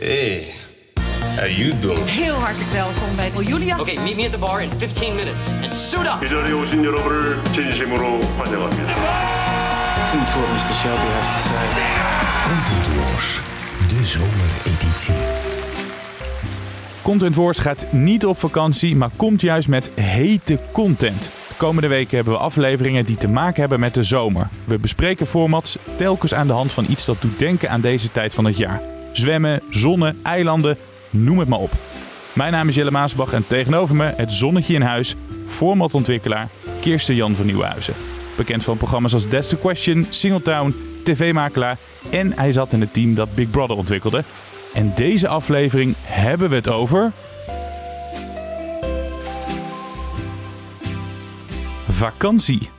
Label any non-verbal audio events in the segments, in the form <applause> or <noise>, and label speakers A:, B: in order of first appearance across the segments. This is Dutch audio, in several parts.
A: Hey, how you doing?
B: Heel hartelijk welkom bij Julia.
C: Okay, meet me at the bar in 15 minutes and suit up.
D: 이 자리에 오신 여러분을 진심으로 환영합니다.
E: Listen to what Mr. Shelby has to say.
F: Content Wars, de zomereditie.
G: Content Wars gaat niet op vakantie, maar komt juist met hete content. De komende weken hebben we afleveringen die te maken hebben met de zomer. We bespreken formats telkens aan de hand van iets dat doet denken aan deze tijd van het jaar. Zwemmen, zonnen, eilanden, noem het maar op. Mijn naam is Jelle Maasbach en tegenover me het zonnetje in huis, formatontwikkelaar Kirsten Jan van Nieuwenhuizen. Bekend van programma's als That's the Question, Singletown, tv-makelaar en hij zat in het team dat Big Brother ontwikkelde. En deze aflevering hebben we het over. Vakantie.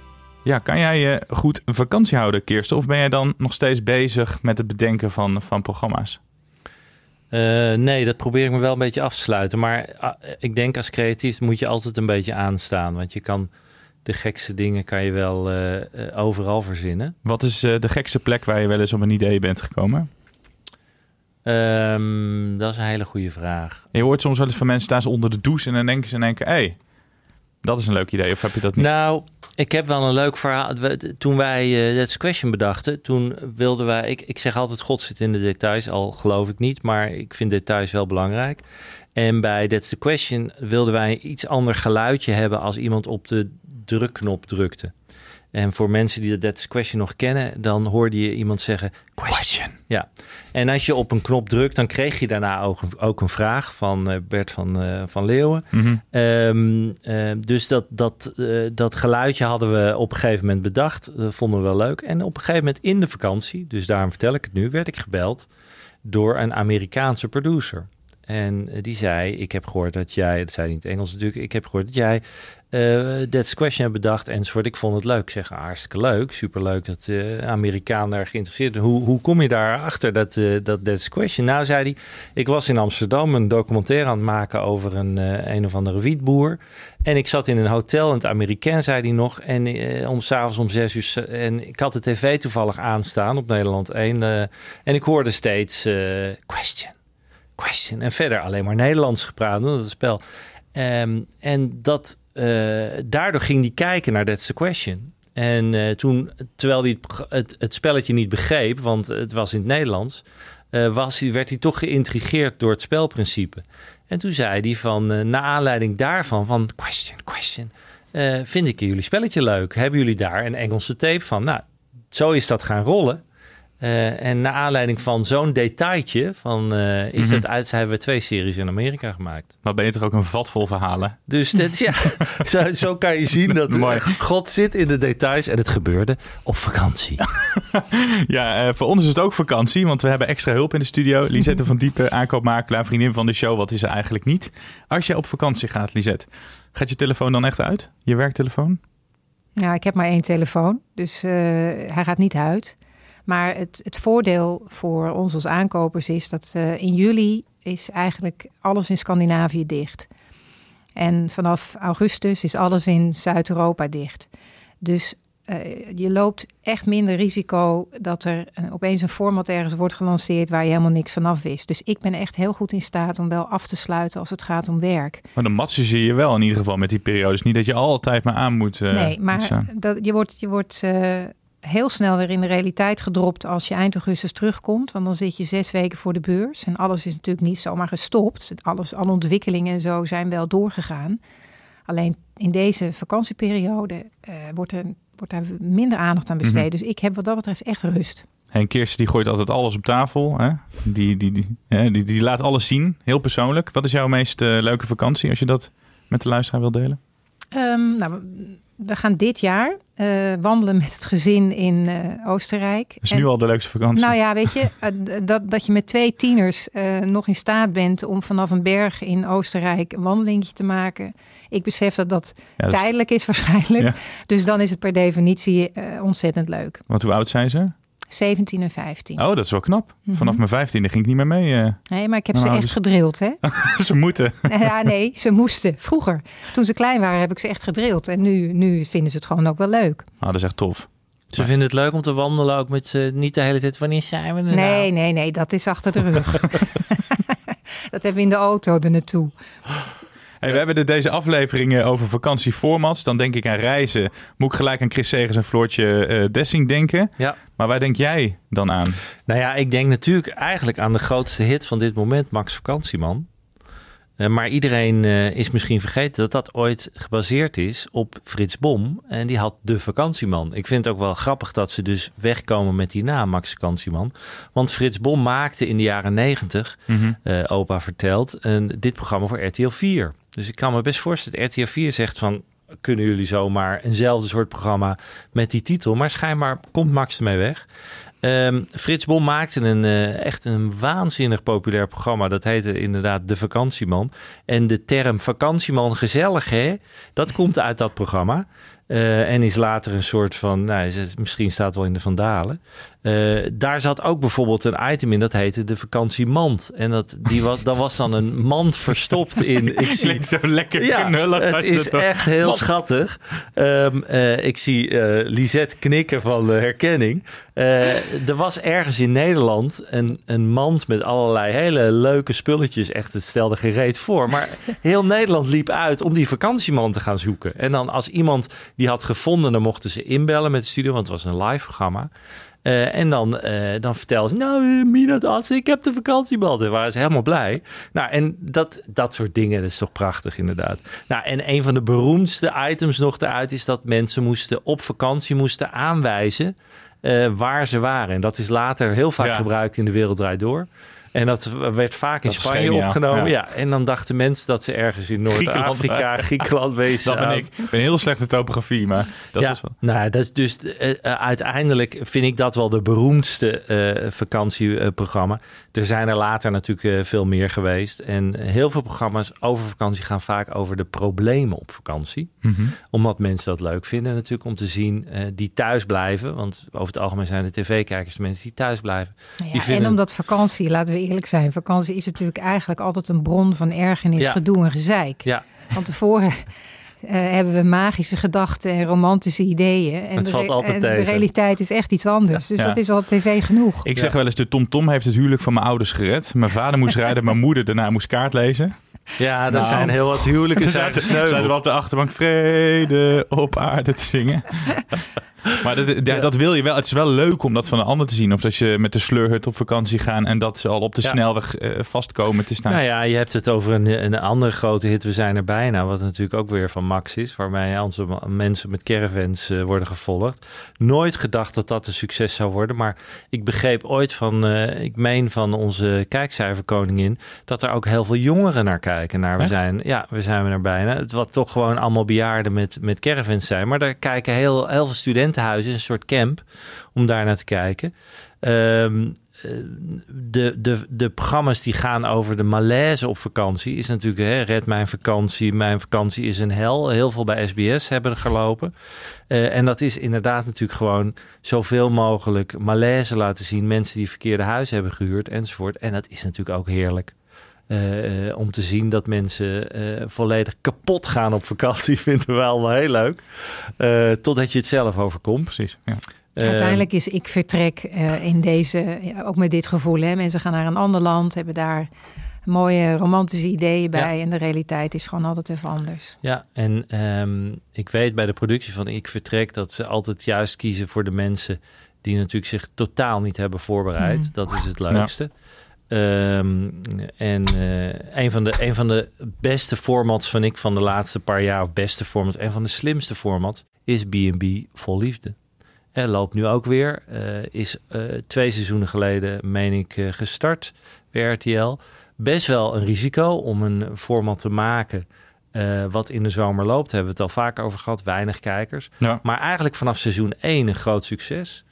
G: Ja, kan jij je goed vakantie houden, Kirsten? Of ben jij dan nog steeds bezig met het bedenken van, van programma's?
H: Uh, nee, dat probeer ik me wel een beetje af te sluiten. Maar uh, ik denk als creatief moet je altijd een beetje aanstaan. Want je kan de gekste dingen kan je wel uh, overal verzinnen.
G: Wat is de gekste plek waar je wel eens op een idee bent gekomen?
H: Um, dat is een hele goede vraag.
G: Je hoort soms wel eens van mensen staan ze onder de douche en dan denken ze in één keer, hé, hey, dat is een leuk idee. Of heb je dat niet?
H: Nou, ik heb wel een leuk verhaal. Toen wij uh, That's Question bedachten, toen wilden wij... Ik, ik zeg altijd, God zit in de details, al geloof ik niet. Maar ik vind details wel belangrijk. En bij That's the Question wilden wij een iets ander geluidje hebben... als iemand op de drukknop drukte. En voor mensen die de That's Question nog kennen, dan hoorde je iemand zeggen question. Ja. En als je op een knop drukt, dan kreeg je daarna ook, ook een vraag van uh, Bert van, uh, van Leeuwen. Mm -hmm. um, uh, dus dat, dat, dat geluidje hadden we op een gegeven moment bedacht. Dat vonden we wel leuk. En op een gegeven moment in de vakantie, dus daarom vertel ik het nu, werd ik gebeld door een Amerikaanse producer. En die zei: Ik heb gehoord dat jij, dat zei niet in het Engels natuurlijk, ik heb gehoord dat jij uh, That's Question bedacht enzovoort. Ik vond het leuk. Zeg, hartstikke leuk. Superleuk dat de uh, Amerikaan daar geïnteresseerd. Hoe, hoe kom je daar achter dat, uh, dat Question? Nou, zei hij, ik was in Amsterdam een documentaire aan het maken over een, uh, een of andere wietboer. En ik zat in een hotel in het Amerikaan, zei hij nog. En om s'avonds om zes uur. En ik had de tv toevallig aanstaan op Nederland 1. en ik hoorde steeds Question, Question. En verder alleen maar Nederlands gepraat. Dat spel. Um, en dat daardoor ging hij kijken naar That's the Question. En uh, toen, terwijl hij het, het, spelletje niet begreep, want het was in het Nederlands, uh, was, werd hij toch geïntrigeerd door het spelprincipe. En toen zei hij van, na aanleiding daarvan, van question, question, vind ik jullie spelletje leuk? Hebben jullie daar een Engelse tape van? Nou, zo is dat gaan rollen. Uh, en naar aanleiding van zo'n detailtje van, uh, is mm -hmm. het uit, hebben we twee series in Amerika gemaakt.
G: Maar ben je toch ook een vat vol verhalen?
H: Dus dat, ja, <laughs> zo, zo, kan je zien dat Mooi. God zit in de details en het gebeurde op vakantie. <laughs>
G: ja, uh, voor ons is het ook vakantie, want we hebben extra hulp in de studio. Lisette van Diepen, aankoopmakelaar, vriendin van de show. Wat is er eigenlijk niet? Als je op vakantie gaat, Lisette, gaat je telefoon dan echt uit? Je werktelefoon?
I: Ja, ik heb maar één telefoon, dus hij gaat niet uit. Maar het, het voordeel voor ons als aankopers is dat uh, in juli is eigenlijk alles in Scandinavië dicht. En vanaf augustus is alles in Zuid-Europa dicht. Dus uh, je loopt echt minder risico dat er uh, opeens een format ergens wordt gelanceerd waar je helemaal niks vanaf wist. Dus ik ben echt heel goed in staat om wel af te sluiten als het gaat om werk.
G: Maar dan matsen ze je wel in ieder geval met die periodes. Niet dat je altijd maar aan moet. Uh,
I: nee, maar dat, je wordt, je wordt heel snel weer in de realiteit gedropt als je eind augustus terugkomt. Want dan zit je zes weken voor de beurs. En alles is natuurlijk niet zomaar gestopt. Alles, alle ontwikkelingen en zo zijn wel doorgegaan. Alleen in deze vakantieperiode uh, wordt, er, wordt daar minder aandacht aan besteed. Mm -hmm. Dus ik heb wat dat betreft echt rust.
G: En Kirsten die gooit altijd alles op tafel. Hè? Die, die, die, hè? die, die laat alles zien, heel persoonlijk. Wat is jouw meest uh, leuke vakantie als je dat met de luisteraar wil delen?
I: Um, nou, we gaan dit jaar eh, wandelen met het gezin in eh, Oostenrijk.
G: is
I: En-
G: nu al de leukste vakantie.
I: Nou ja, weet je, <laughs> eh, dat, dat je met twee tieners nog in staat bent om vanaf een berg in Oostenrijk een wandelingetje te maken. Ik besef dat dat
G: Ja, dat is-
I: tijdelijk is waarschijnlijk.
G: Ja.
I: Dus dan is het per definitie ontzettend leuk.
G: Want hoe oud zijn ze?
I: 17 en 15.
G: Oh, dat is wel knap.
I: Mhm.
G: Vanaf mijn vijftiende ging ik niet meer mee. eh.
I: Nee, maar ik heb ze echt gedrild, hè? <laughs>
G: ze moeten. <laughs>
I: ja, nee, ze moesten. Vroeger, toen ze klein waren, heb ik ze echt gedrild. En nu, nu vinden ze het gewoon ook wel leuk.
G: Ah, dat is echt tof.
H: Ze vinden het leuk om te wandelen ook met ze niet de hele tijd. Wanneer zijn we er nou?
I: Nee, nee, nee, dat is achter de rug. <laughs> dat hebben we in de auto er naartoe.
G: Hey, we hebben de, deze afleveringen over vakantieformats. Dan denk ik aan reizen. Moet ik gelijk aan Chris Segers en Floortje eh, Dessing denken.
H: Ja.
G: Maar waar denk jij dan aan?
H: Nou ja, ik denk natuurlijk eigenlijk aan de grootste hit van dit moment, Max Vakantieman. Eh, maar iedereen eh, is misschien vergeten dat dat ooit gebaseerd is op Frits Bom. En die had De Vakantieman. Ik vind het ook wel grappig dat ze dus wegkomen met die naam, Max Vakantieman. Want Frits Bom maakte in de jaren negentig, eh, opa vertelt, een, dit programma voor RTL 4. Dus ik kan me best voorstellen RTL 4 zegt van... kunnen jullie zomaar eenzelfde soort programma met die titel? Maar schijnbaar komt Max ermee weg. Ehm, Frits Bom maakte een eh, echt een waanzinnig populair programma. Dat heette inderdaad De Vakantieman. En de term vakantieman gezellig, hè? Dat komt uit dat programma. Eh, en is later een soort van, nou, misschien staat het wel in de Vandalen. Eh, daar zat ook bijvoorbeeld een item in dat heette de vakantiemand. En dat, die was, daar was dan een mand verstopt in. <laughs> Ik zie
G: zo lekker
H: ja,
G: knullig.
H: het is echt heel schattig. Ehm, eh, ik zie Lisette knikken van eh, herkenning. Er was ergens in Nederland een, een mand met allerlei hele leuke spulletjes. Echt, het stelde gereed voor. Maar heel Nederland liep uit om die vakantiemand te gaan zoeken. En dan als iemand die had gevonden, dan mochten ze inbellen met de studio. Want het was een live programma. Eh, en dan, eh dan vertelde ze, nou, uh, Mina Assen, ik heb de vakantieband. En waren ze helemaal blij. Nou, en dat, dat soort dingen, dat is toch prachtig inderdaad. Nou, en een van de beroemdste items nog eruit is dat mensen moesten op vakantie moesten aanwijzen eh, waar ze waren. En dat is later heel vaak
G: Ja.
H: gebruikt in de wereld draait door. En dat werd vaak in
G: Dat
H: Spanje opgenomen. Ja.
G: Ja.
H: en dan dachten mensen dat ze ergens in Noord-Afrika. Griekenland wezen.
G: Dat ben ik. Ik ben heel slecht in topografie, maar dat
H: ja,
G: is wel...
H: nou, dat is dus eh, eh, uiteindelijk vind ik dat wel de beroemdste eh, vakantieprogramma. er zijn er later natuurlijk veel meer geweest. En heel veel programma's over vakantie gaan vaak over de problemen op vakantie.
G: Mhm.
H: Omdat mensen dat leuk vinden natuurlijk om te zien eh, die thuis blijven. Want over het algemeen zijn de tv-kijkers de mensen die thuis blijven.
I: Nou
H: die
I: ja,
H: vinden-
I: En omdat vakantie, laten we eerlijk zijn, vakantie is natuurlijk eigenlijk altijd een bron van ergernis,
H: Ja.
I: gedoe en gezeik.
H: Ja,
I: Want tevoren hebben we magische gedachten en romantische ideeën. En
H: Het
I: de
H: valt altijd
I: en de
H: tegen.
I: realiteit is echt iets anders. Dus
G: Ja.
I: dat is al tv genoeg.
G: Ik zeg wel eens, de TomTom heeft het huwelijk van mijn ouders gered. Mijn vader moest rijden, mijn moeder daarna moest kaart lezen.
H: ja er
G: Nou.
H: zijn heel wat huwelijken zijn
G: zaten, we op de achterbank vrede op aarde te zingen. <laughs> Maar dat, ja, dat wil je wel. Het is wel leuk om dat van een ander te zien. Of dat je met de sleurhut op vakantie gaan en dat ze al op de
H: Ja.
G: snelweg eh, vastkomen te staan.
H: Nou ja, je hebt het over een, een andere grote hit. We zijn er bijna. Wat natuurlijk ook weer van Is. Waarmee onze mensen met caravans eh, worden gevolgd. Nooit gedacht dat dat een succes zou worden. Maar ik begreep ooit van, eh, ik meen van onze kijkcijferkoningin. Dat er ook heel veel jongeren naar kijken. Naar we
G: Echt?
H: zijn, ja, we zijn er bijna. Het Wat toch gewoon allemaal bejaarden met, met caravans zijn. Maar daar kijken heel, heel veel studentenhuizen. Een soort camp. Om daar naar te kijken. Eh, de, de, de programma's die gaan over de malaise op vakantie is natuurlijk hè, red mijn vakantie, mijn vakantie is een hel. Heel veel bij SBS hebben gelopen. Eh, en dat is inderdaad natuurlijk gewoon zoveel mogelijk malaise laten zien. Mensen die verkeerde huizen hebben gehuurd enzovoort. En dat is natuurlijk ook heerlijk. eh, eh, om te zien dat mensen volledig kapot gaan op vakantie, <laughs> vinden we wel heel leuk. Totdat je het zelf overkomt.
G: Precies. Ja.
H: Eh,
I: Uiteindelijk is ik vertrek eh, in deze, ja, ook met dit gevoel. Hè. Mensen gaan naar een ander land, hebben daar mooie romantische ideeën bij. En de realiteit is gewoon altijd even anders.
H: Ja, en ehm, ik weet bij de productie van Ik Vertrek dat ze altijd juist kiezen voor de mensen die natuurlijk zich totaal niet hebben voorbereid.
I: Mhm.
H: Dat is het leukste. Ehm, en eh, een, van de, een van de beste formats van ik van de laatste paar jaar, of beste formats, een van de slimste formats, is B&B Vol Liefde. Loopt nu ook weer. eh, is eh, twee seizoenen geleden, meen ik, eh, gestart bij RTL. Best wel een risico om een format te maken wat in de zomer loopt, hebben we het al vaak over gehad. Weinig kijkers.
G: Ja.
H: Maar eigenlijk vanaf seizoen 1 een groot succes.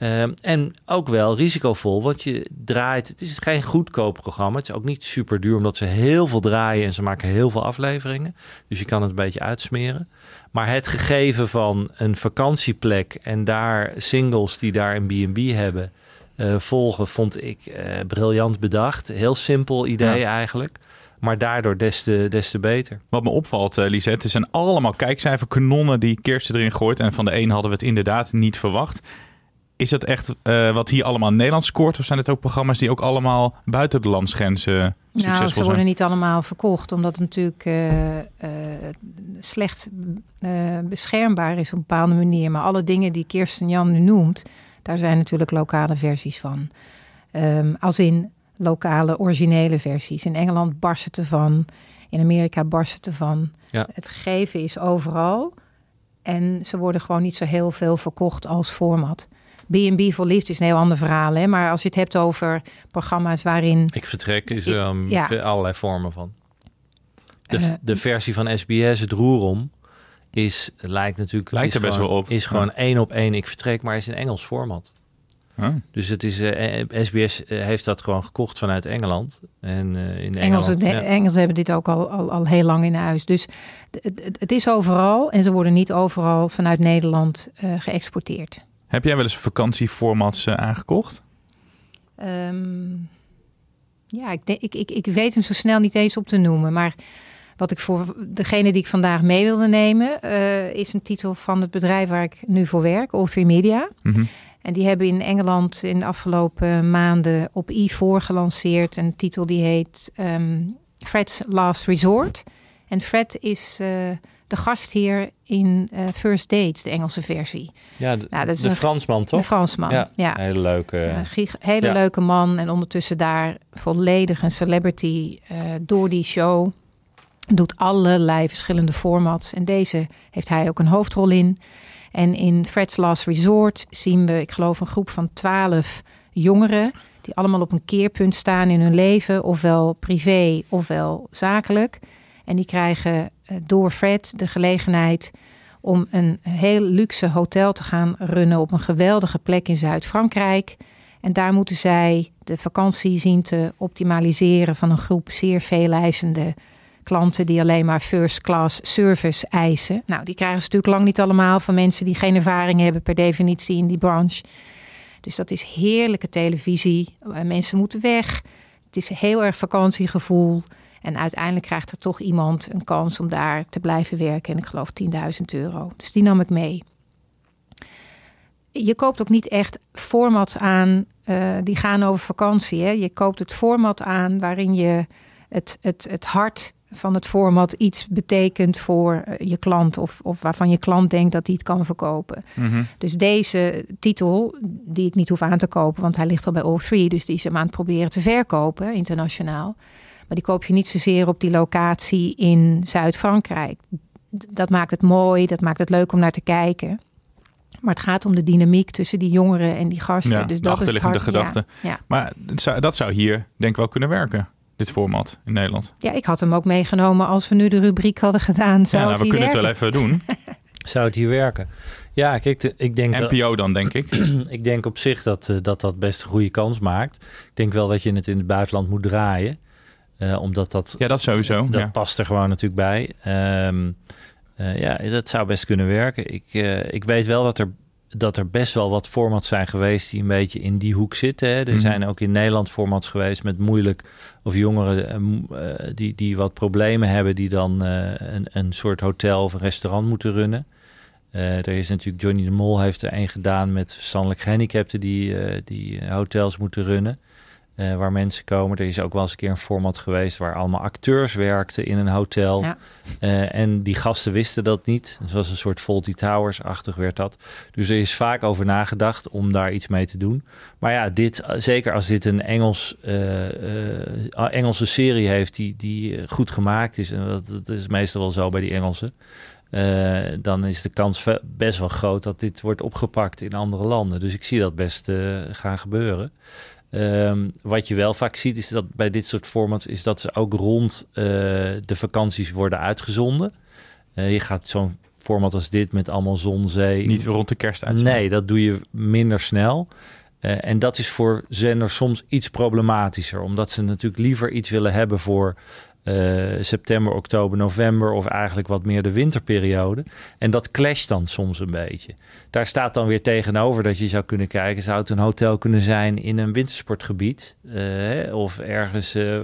H: Ehm, en ook wel risicovol, want je draait. Het is geen goedkoop programma. Het is ook niet super duur, omdat ze heel veel draaien en ze maken heel veel afleveringen. Dus je kan het een beetje uitsmeren. Maar het gegeven van een vakantieplek en daar singles die daar een B&B hebben eh, volgen, vond ik eh, briljant bedacht. Heel simpel idee
G: Ja.
H: eigenlijk. Maar daardoor des te, des te beter.
G: Wat me opvalt, eh, Lisette, het zijn allemaal kijkcijferkanonnen die Kirsten erin gooit. En van de een hadden we het inderdaad niet verwacht. Is dat echt eh, wat hier allemaal in Nederland scoort? Of zijn het ook programma's die ook allemaal buiten de landsgrenzen
I: Nou,
G: succesvol
I: ze
G: zijn?
I: worden niet allemaal verkocht, omdat het natuurlijk eh, eh, slecht eh, beschermbaar is op een bepaalde manier. Maar alle dingen die Kirsten Jan nu noemt, daar zijn natuurlijk lokale versies van. Ehm, als in lokale, originele versies. In Engeland barst het ervan, in Amerika barst het ervan.
H: Ja.
I: Het gegeven is overal. En ze worden gewoon niet zo heel veel verkocht als format. B&B voor Liefde is een heel ander verhaal. Hè? Maar als je het hebt over programma's waarin
H: Ik vertrek is
I: Ik-
H: er um,
I: ja.
H: allerlei vormen van. De,
I: Eh,
H: de versie van SBS, het roerom, is, lijkt natuurlijk...
G: Lijkt
H: is
G: er best
H: gewoon-
G: wel op.
H: Is gewoon één op één ik vertrek, maar is in Engels format.
G: Huh?
H: Dus het is, eh, eh, SBS eh, heeft dat gewoon gekocht vanuit Engeland. En eh, in
I: Engelsen,
H: Engeland... ja.
I: Engelsen hebben dit ook al, al, al heel lang in huis. Dus het, het, het is overal en ze worden niet overal vanuit Nederland eh, geëxporteerd.
G: Heb jij wel eens vakantieformats aangekocht?
I: Ehm, ja, ik, ik, ik, ik weet hem zo snel niet eens op te noemen. Maar wat ik voor degene die ik vandaag mee wilde nemen, eh, is een titel van het bedrijf waar ik nu voor werk, All3 Media.
G: Mhm.
I: En die hebben in Engeland in de afgelopen maanden op i4 gelanceerd een titel die heet ehm, Fred's Last Resort. En Fred is eh, de gastheer in eh, First Dates, de Engelse versie.
H: Ja, de,
I: Nou, dat is
H: de
I: een-
H: Fransman, toch?
I: De Fransman,
H: Ja,
I: ja.
H: hele leuke...
I: Een hele
H: ja.
I: leuke man en ondertussen daar volledig een celebrity eh, door die show. Doet allerlei verschillende formats. En deze heeft hij ook een hoofdrol in. En in Fred's Last Resort zien we, ik geloof, een groep van twaalf jongeren. Die allemaal op een keerpunt staan in hun leven. Ofwel privé, ofwel zakelijk. En die krijgen eh, door Fred de gelegenheid om een heel luxe hotel te gaan runnen op een geweldige plek in Zuid-Frankrijk. En daar moeten zij de vakantie zien te optimaliseren van een groep zeer veeleisende klanten die alleen maar first class service eisen. Nou, die krijgen ze natuurlijk lang niet allemaal van mensen die geen ervaring hebben per definitie in die branche. Dus dat is heerlijke televisie. Eh, Mensen moeten weg. Het is heel erg vakantiegevoel. En uiteindelijk krijgt er toch iemand een kans om daar te blijven werken. En ik geloof 10.000 euro. Dus die nam ik mee. Je koopt ook niet echt formats aan eh, die gaan over vakantie. Hè? Je koopt het format aan waarin je het, het, het hart van het format iets betekent voor eh, je klant. Of, of waarvan je klant denkt dat hij het kan verkopen.
G: Mhm.
I: Dus deze titel, die ik niet hoef aan te kopen, want hij ligt al bij All3, dus die is hem aan het proberen te verkopen internationaal. Maar die koop je niet zozeer op die locatie in Zuid-Frankrijk. Dat maakt het mooi, dat maakt het leuk om naar te kijken. Maar het gaat om de dynamiek tussen die jongeren en die gasten.
G: Ja,
I: dus
G: de
I: dat is het
G: achterliggende
I: hart,
G: gedachte.
I: Ja, ja.
G: Maar zou, dat zou hier denk ik wel kunnen werken, dit format in Nederland.
I: ja, ik had hem ook meegenomen als we nu de rubriek hadden gedaan. Zou
G: ja, nou,
I: het
G: we
I: hier
G: kunnen het wel
I: werken?
G: even doen. <laughs>
H: Zou het hier werken? Ja, kijk, de- ik denk, dat,
G: NPO dan, denk ik. <clears throat>
H: ik denk op zich dat, eh, dat dat best een goede kans maakt. Ik denk wel dat je het in het buitenland moet draaien. Eh, omdat dat,
G: Ja, dat sowieso.
H: dat
G: ja.
H: past er gewoon natuurlijk bij. Ehm, eh, ja, dat zou best kunnen werken. Ik, eh, ik weet wel dat er, dat er best wel wat formats zijn geweest die een beetje in die hoek zitten. Hè. Er
G: Mhm.
H: zijn ook in Nederland formats geweest met moeilijk of jongeren die, die wat problemen hebben, die dan een, een soort hotel of een restaurant moeten runnen. Er is natuurlijk Johnny de Mol heeft er een gedaan met verstandelijk gehandicapten die, die hotels moeten runnen. Eh, waar mensen komen. Er is ook wel eens een keer een format geweest waar allemaal acteurs werkten in een hotel.
I: Ja.
H: Eh, en die gasten wisten dat niet. Het was een soort Faulty Towers-achtig werd dat. Dus er is vaak over nagedacht om daar iets mee te doen. Maar ja, dit, eh, zeker als dit een Engels, Engelse serie heeft die, die goed gemaakt is. En dat, dat is meestal wel zo bij die Engelsen. dan is de kans best wel groot dat dit wordt opgepakt in andere landen. Dus ik zie dat best gaan gebeuren. Ehm, wat je wel vaak ziet is dat bij dit soort formats is dat ze ook rond eh, de vakanties worden uitgezonden. Eh, je gaat zo'n format als dit met allemaal zon, zee.
G: Niet rond de kerst uitzenden.
H: Nee, dat doe je minder snel. Eh, en dat is voor zenders soms iets problematischer, omdat ze natuurlijk liever iets willen hebben voor september, oktober, november of eigenlijk wat meer de winterperiode. En dat clasht dan soms een beetje. Daar staat dan weer tegenover dat je zou kunnen kijken, zou het een hotel kunnen zijn in een wintersportgebied eh, of ergens eh,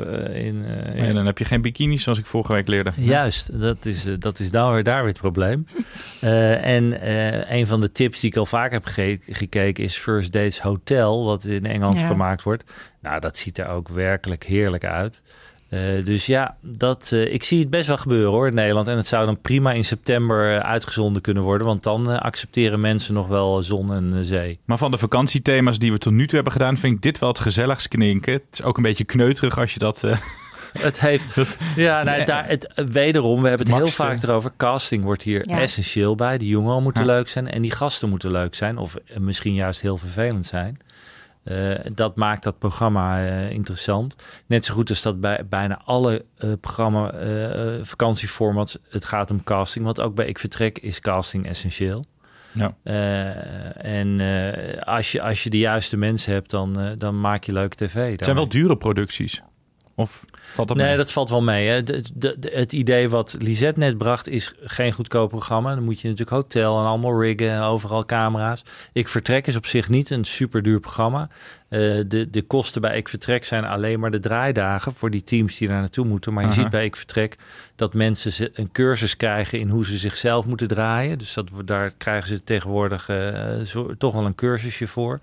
H: in, eh,
G: En dan heb je geen bikinis zoals ik vorige week leerde.
H: Juist, dat is, eh, dat is daar, weer- daar weer het probleem. <laughs> Eh, en eh, een van de tips die ik al vaak heb ge- gekeken is First Dates Hotel, wat in Engeland
I: Ja.
H: gemaakt wordt. Nou, dat ziet er ook werkelijk heerlijk uit. Eh, dus ja, dat, eh, ik zie het best wel gebeuren hoor in Nederland. En het zou dan prima in september eh, uitgezonden kunnen worden. Want dan accepteren mensen nog wel zon en zee.
G: Maar van de vakantiethema's die we tot nu toe hebben gedaan, vind ik dit wel het gezelligst klinken. Het is ook een beetje kneuterig als je dat. eh, <laughs>
H: Het heeft. Ja, nou, daar, het, wederom, we hebben het heel vaak erover. Casting wordt hier
I: Ja.
H: essentieel bij. Die jongen al moeten
G: Ja.
H: leuk zijn en die gasten moeten leuk zijn. Of misschien juist heel vervelend zijn. Eh, dat maakt dat programma eh, interessant. Net zo goed als dat bij bijna alle eh programma, vakantieformats, het gaat om casting. Want ook bij Ik Vertrek is casting essentieel.
G: Ja.
H: En als, je, als je de juiste mensen hebt, dan, dan maak je leuke tv.
G: het zijn wel dure producties. Of valt dat
H: Nee,
G: mee?
H: dat valt wel mee. Hè. De, de- de- het idee wat Lisette net bracht is geen goedkoop programma. Dan moet je natuurlijk hotel en allemaal riggen, en overal camera's. Ik Vertrek is op zich niet een super duur programma. Eh, de, de kosten bij Ik Vertrek zijn alleen maar de draaidagen voor die teams die daar naartoe moeten. Maar je
G: Aha.
H: ziet bij Ik Vertrek dat mensen ze- een cursus krijgen in hoe ze zichzelf moeten draaien. Dus dat, we- daar krijgen ze tegenwoordig eh, zo, toch wel een cursusje voor.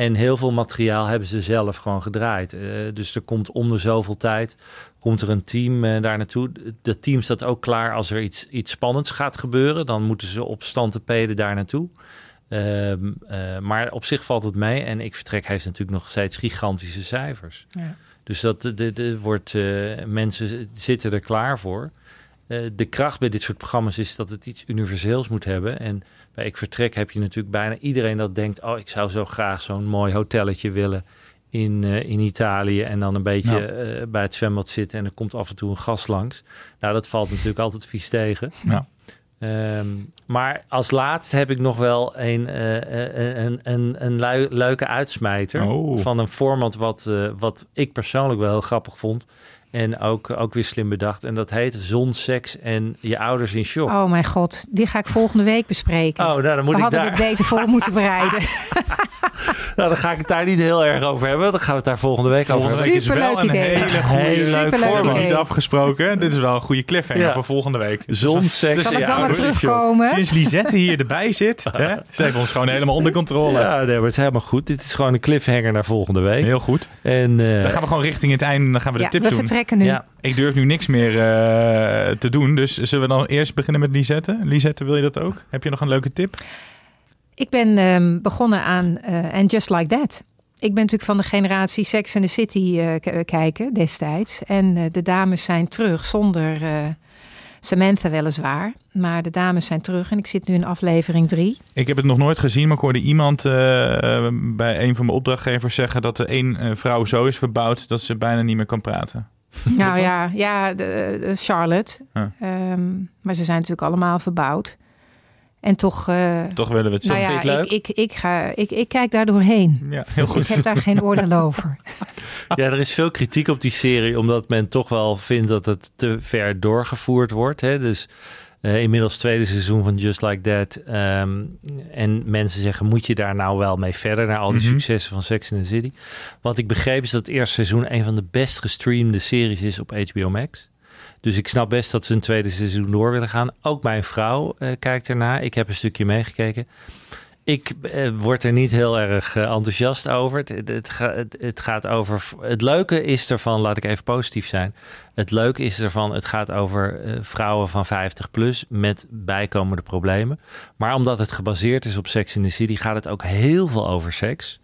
H: En heel veel materiaal hebben ze zelf gewoon gedraaid. Eh, dus er komt om de zoveel tijd komt er een team eh, daar naartoe. Dat team staat ook klaar als er iets, iets spannends gaat gebeuren. Dan moeten ze op stand te peden daar naartoe. Ehm, eh, maar op zich valt het mee. En ik vertrek heeft natuurlijk nog steeds gigantische cijfers.
I: Ja.
H: Dus dat de, de, wordt, mensen zitten er klaar voor. Eh, de kracht bij dit soort programma's is dat het iets universeels moet hebben. En bij Ik Vertrek heb je natuurlijk bijna iedereen dat denkt... oh, ik zou zo graag zo'n mooi hotelletje willen in, eh, in Italië... en dan een beetje eh, bij het zwembad zitten... en er komt af en toe een gast langs. Nou, dat valt natuurlijk altijd vies tegen.
G: Ja.
H: Ehm, maar als laatste heb ik nog wel een, een, een, een lui- leuke uitsmijter...
G: Oh.
H: van een format wat, wat ik persoonlijk wel heel grappig vond... En ook, ook weer slim bedacht. En dat heet Zon, Seks en Je Ouders in Shock.
I: Oh mijn god, die ga ik volgende week bespreken.
H: Oh, nou, dan moet
I: We
H: ik
I: hadden
H: daar...
I: dit beter voor <laughs> moeten bereiden. <laughs>
H: Nou, dan ga ik het daar niet heel erg over hebben. Dan gaan we het daar volgende week over
G: Volgende
H: hebben.
G: week is wel
I: Superleuk
G: een
I: idee.
G: hele goede
H: Heel leuk
I: Superleuk
H: format.
I: idee.
G: Niet afgesproken. Dit is wel een goede cliffhanger
H: Ja.
G: voor volgende week.
H: Zon, seks
I: Kan
H: en
I: ik
H: Je
I: dan
H: Ouders in Shock.
I: terugkomen?
G: Sinds Lisette hier erbij zit, hè, ze heeft ons gewoon helemaal onder controle.
H: Ja, nee, maar het is helemaal goed. Dit is gewoon een cliffhanger naar volgende week.
G: Heel goed.
H: En, eh,
G: Dan gaan we gewoon richting het einde en dan gaan we de
I: Ja,
G: tips
I: we
G: doen.
I: Nu.
H: ja,
G: Ik durf nu niks meer eh, te doen, dus zullen we dan eerst beginnen met Lisette? Lisette, wil je dat ook? Heb je nog een leuke tip?
I: Ik ben ehm, begonnen aan eh And Just Like That. Ik ben natuurlijk van de generatie Sex and the City eh, kijken destijds. En de dames zijn terug zonder Samantha weliswaar. Maar de dames zijn terug en ik zit nu in aflevering drie.
G: Ik heb het nog nooit gezien, maar ik hoorde iemand bij een van mijn opdrachtgevers zeggen dat er één vrouw zo is verbouwd dat ze bijna niet meer kan praten. <laughs>
I: Nou ja, ja de, de Charlotte. Ehm, maar ze zijn natuurlijk allemaal verbouwd. En toch, eh,
G: Toch willen we het zo.
I: nou ja,
H: het
I: ik, ik, ik, ga, ik, ik kijk daar doorheen.
G: Ja, heel
I: Ik
G: goed.
I: heb daar geen oordeel <laughs> over.
H: ja, er is veel kritiek op die serie, omdat men toch wel vindt dat het te ver doorgevoerd wordt. Hè? Dus eh, inmiddels tweede seizoen van Just Like That. ehm, en mensen zeggen, moet je daar nou wel mee verder naar al die
G: Mhm.
H: successen van Sex and the City? Wat ik begreep is dat het eerste seizoen een van de best gestreamde series is op HBO Max. Dus ik snap best dat ze een tweede seizoen door willen gaan. Ook mijn vrouw eh, kijkt ernaar. Ik heb een stukje meegekeken. Ik eh, word er niet heel erg eh, enthousiast over. Het, het, het, ga- het, het gaat over. Het leuke is ervan, laat ik even positief zijn. Het leuke is ervan, het gaat over eh, vrouwen van 50 plus met bijkomende problemen. Maar omdat het gebaseerd is op Sex in the City, gaat het ook heel veel over seks.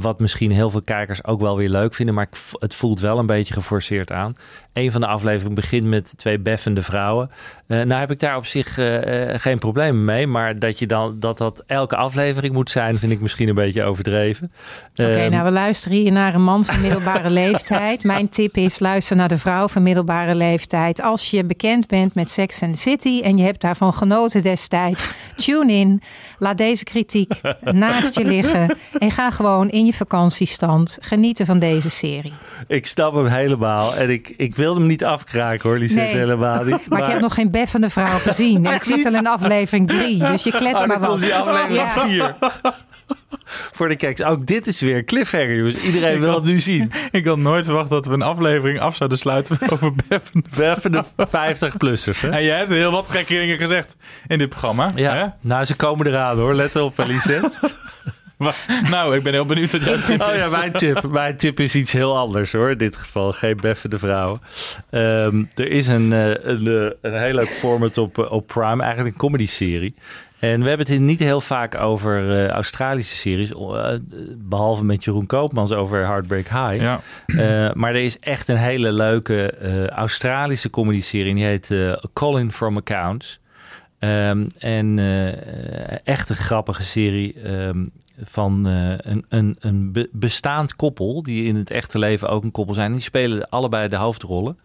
H: Wat misschien heel veel kijkers ook wel weer leuk vinden. Maar het voelt wel een beetje geforceerd aan. Een van de afleveringen begint met twee beffende vrouwen. Uh, nou heb ik daar op zich geen probleem mee. Maar dat, je dan, dat dat elke aflevering moet zijn, vind ik misschien een beetje overdreven.
I: Oké, ehm, nou we luisteren hier naar een man van middelbare <laughs> leeftijd. Mijn tip is luister naar de vrouw van middelbare leeftijd. Als je bekend bent met Sex and the City en je hebt daarvan genoten destijds, tune in. Laat deze kritiek <laughs> naast je liggen en ga gewoon in je vakantiestand genieten van deze serie.
H: Ik snap hem helemaal en ik, ik wil hem niet afkraken hoor, Lisette, nee, helemaal niet. <laughs>
I: Maar, ik heb nog geen beffende vrouw gezien. <laughs> ik zit al in aflevering drie, dus je klets oh, maar wat.
H: die aflevering 4. <laughs> voor de kijkers. Ook dit is weer cliffhanger, jongens. Iedereen wil het nu zien.
G: Ik had nooit verwacht dat we een aflevering af zouden sluiten over
H: beffende... de 50-plussers.
G: En jij hebt heel wat gekke dingen gezegd in dit programma.
H: Ja,
G: hè?
H: nou ze komen eraan hoor. Let op, Alice.
G: Nou, ik ben heel benieuwd wat jouw tip is.
H: Oh ja, mijn tip, mijn tip is iets heel anders hoor. In dit geval geen beffende vrouwen. Um, er is een, uh, een, uh, een heel leuk format op, uh, op Prime, eigenlijk een comedy serie. En we hebben het niet heel vaak over uh, Australische series. Uh, behalve met Jeroen Koopmans over Heartbreak High. Ja. Uh, maar er is echt een hele leuke Australische comedy-serie. Die heet Colin from Accounts. Um, en echt een grappige serie. Um, van een, een, een bestaand koppel. Die in het echte leven ook een koppel zijn. Die spelen allebei de hoofdrollen.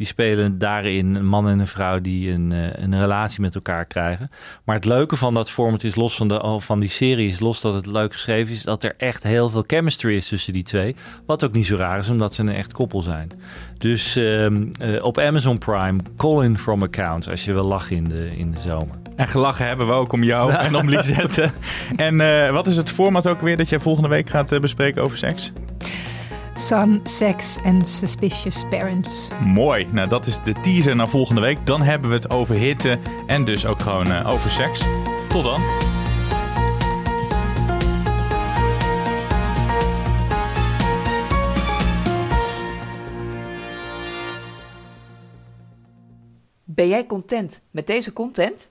H: Die spelen daarin een man en een vrouw die een, eh, een relatie met elkaar krijgen. Maar het leuke van dat format is los van, de, van die serie, is los dat het leuk geschreven is, dat er echt heel veel chemistry is tussen die twee. Wat ook niet zo raar is, omdat ze een echt koppel zijn. Dus uh, op Amazon Prime, Colin from Accounts, als je wil lachen in de, in de zomer.
G: En gelachen hebben we ook om jou en om Lisette. <laughs> en uh, wat is het format ook weer dat jij volgende week gaat bespreken over seks?
I: Son, Sex and Suspicious Parents.
G: Mooi. Nou, dat is de teaser naar volgende week. Dan hebben we het over hitte en dus ook gewoon uh, over seks. Tot dan.
B: Ben jij content met deze content?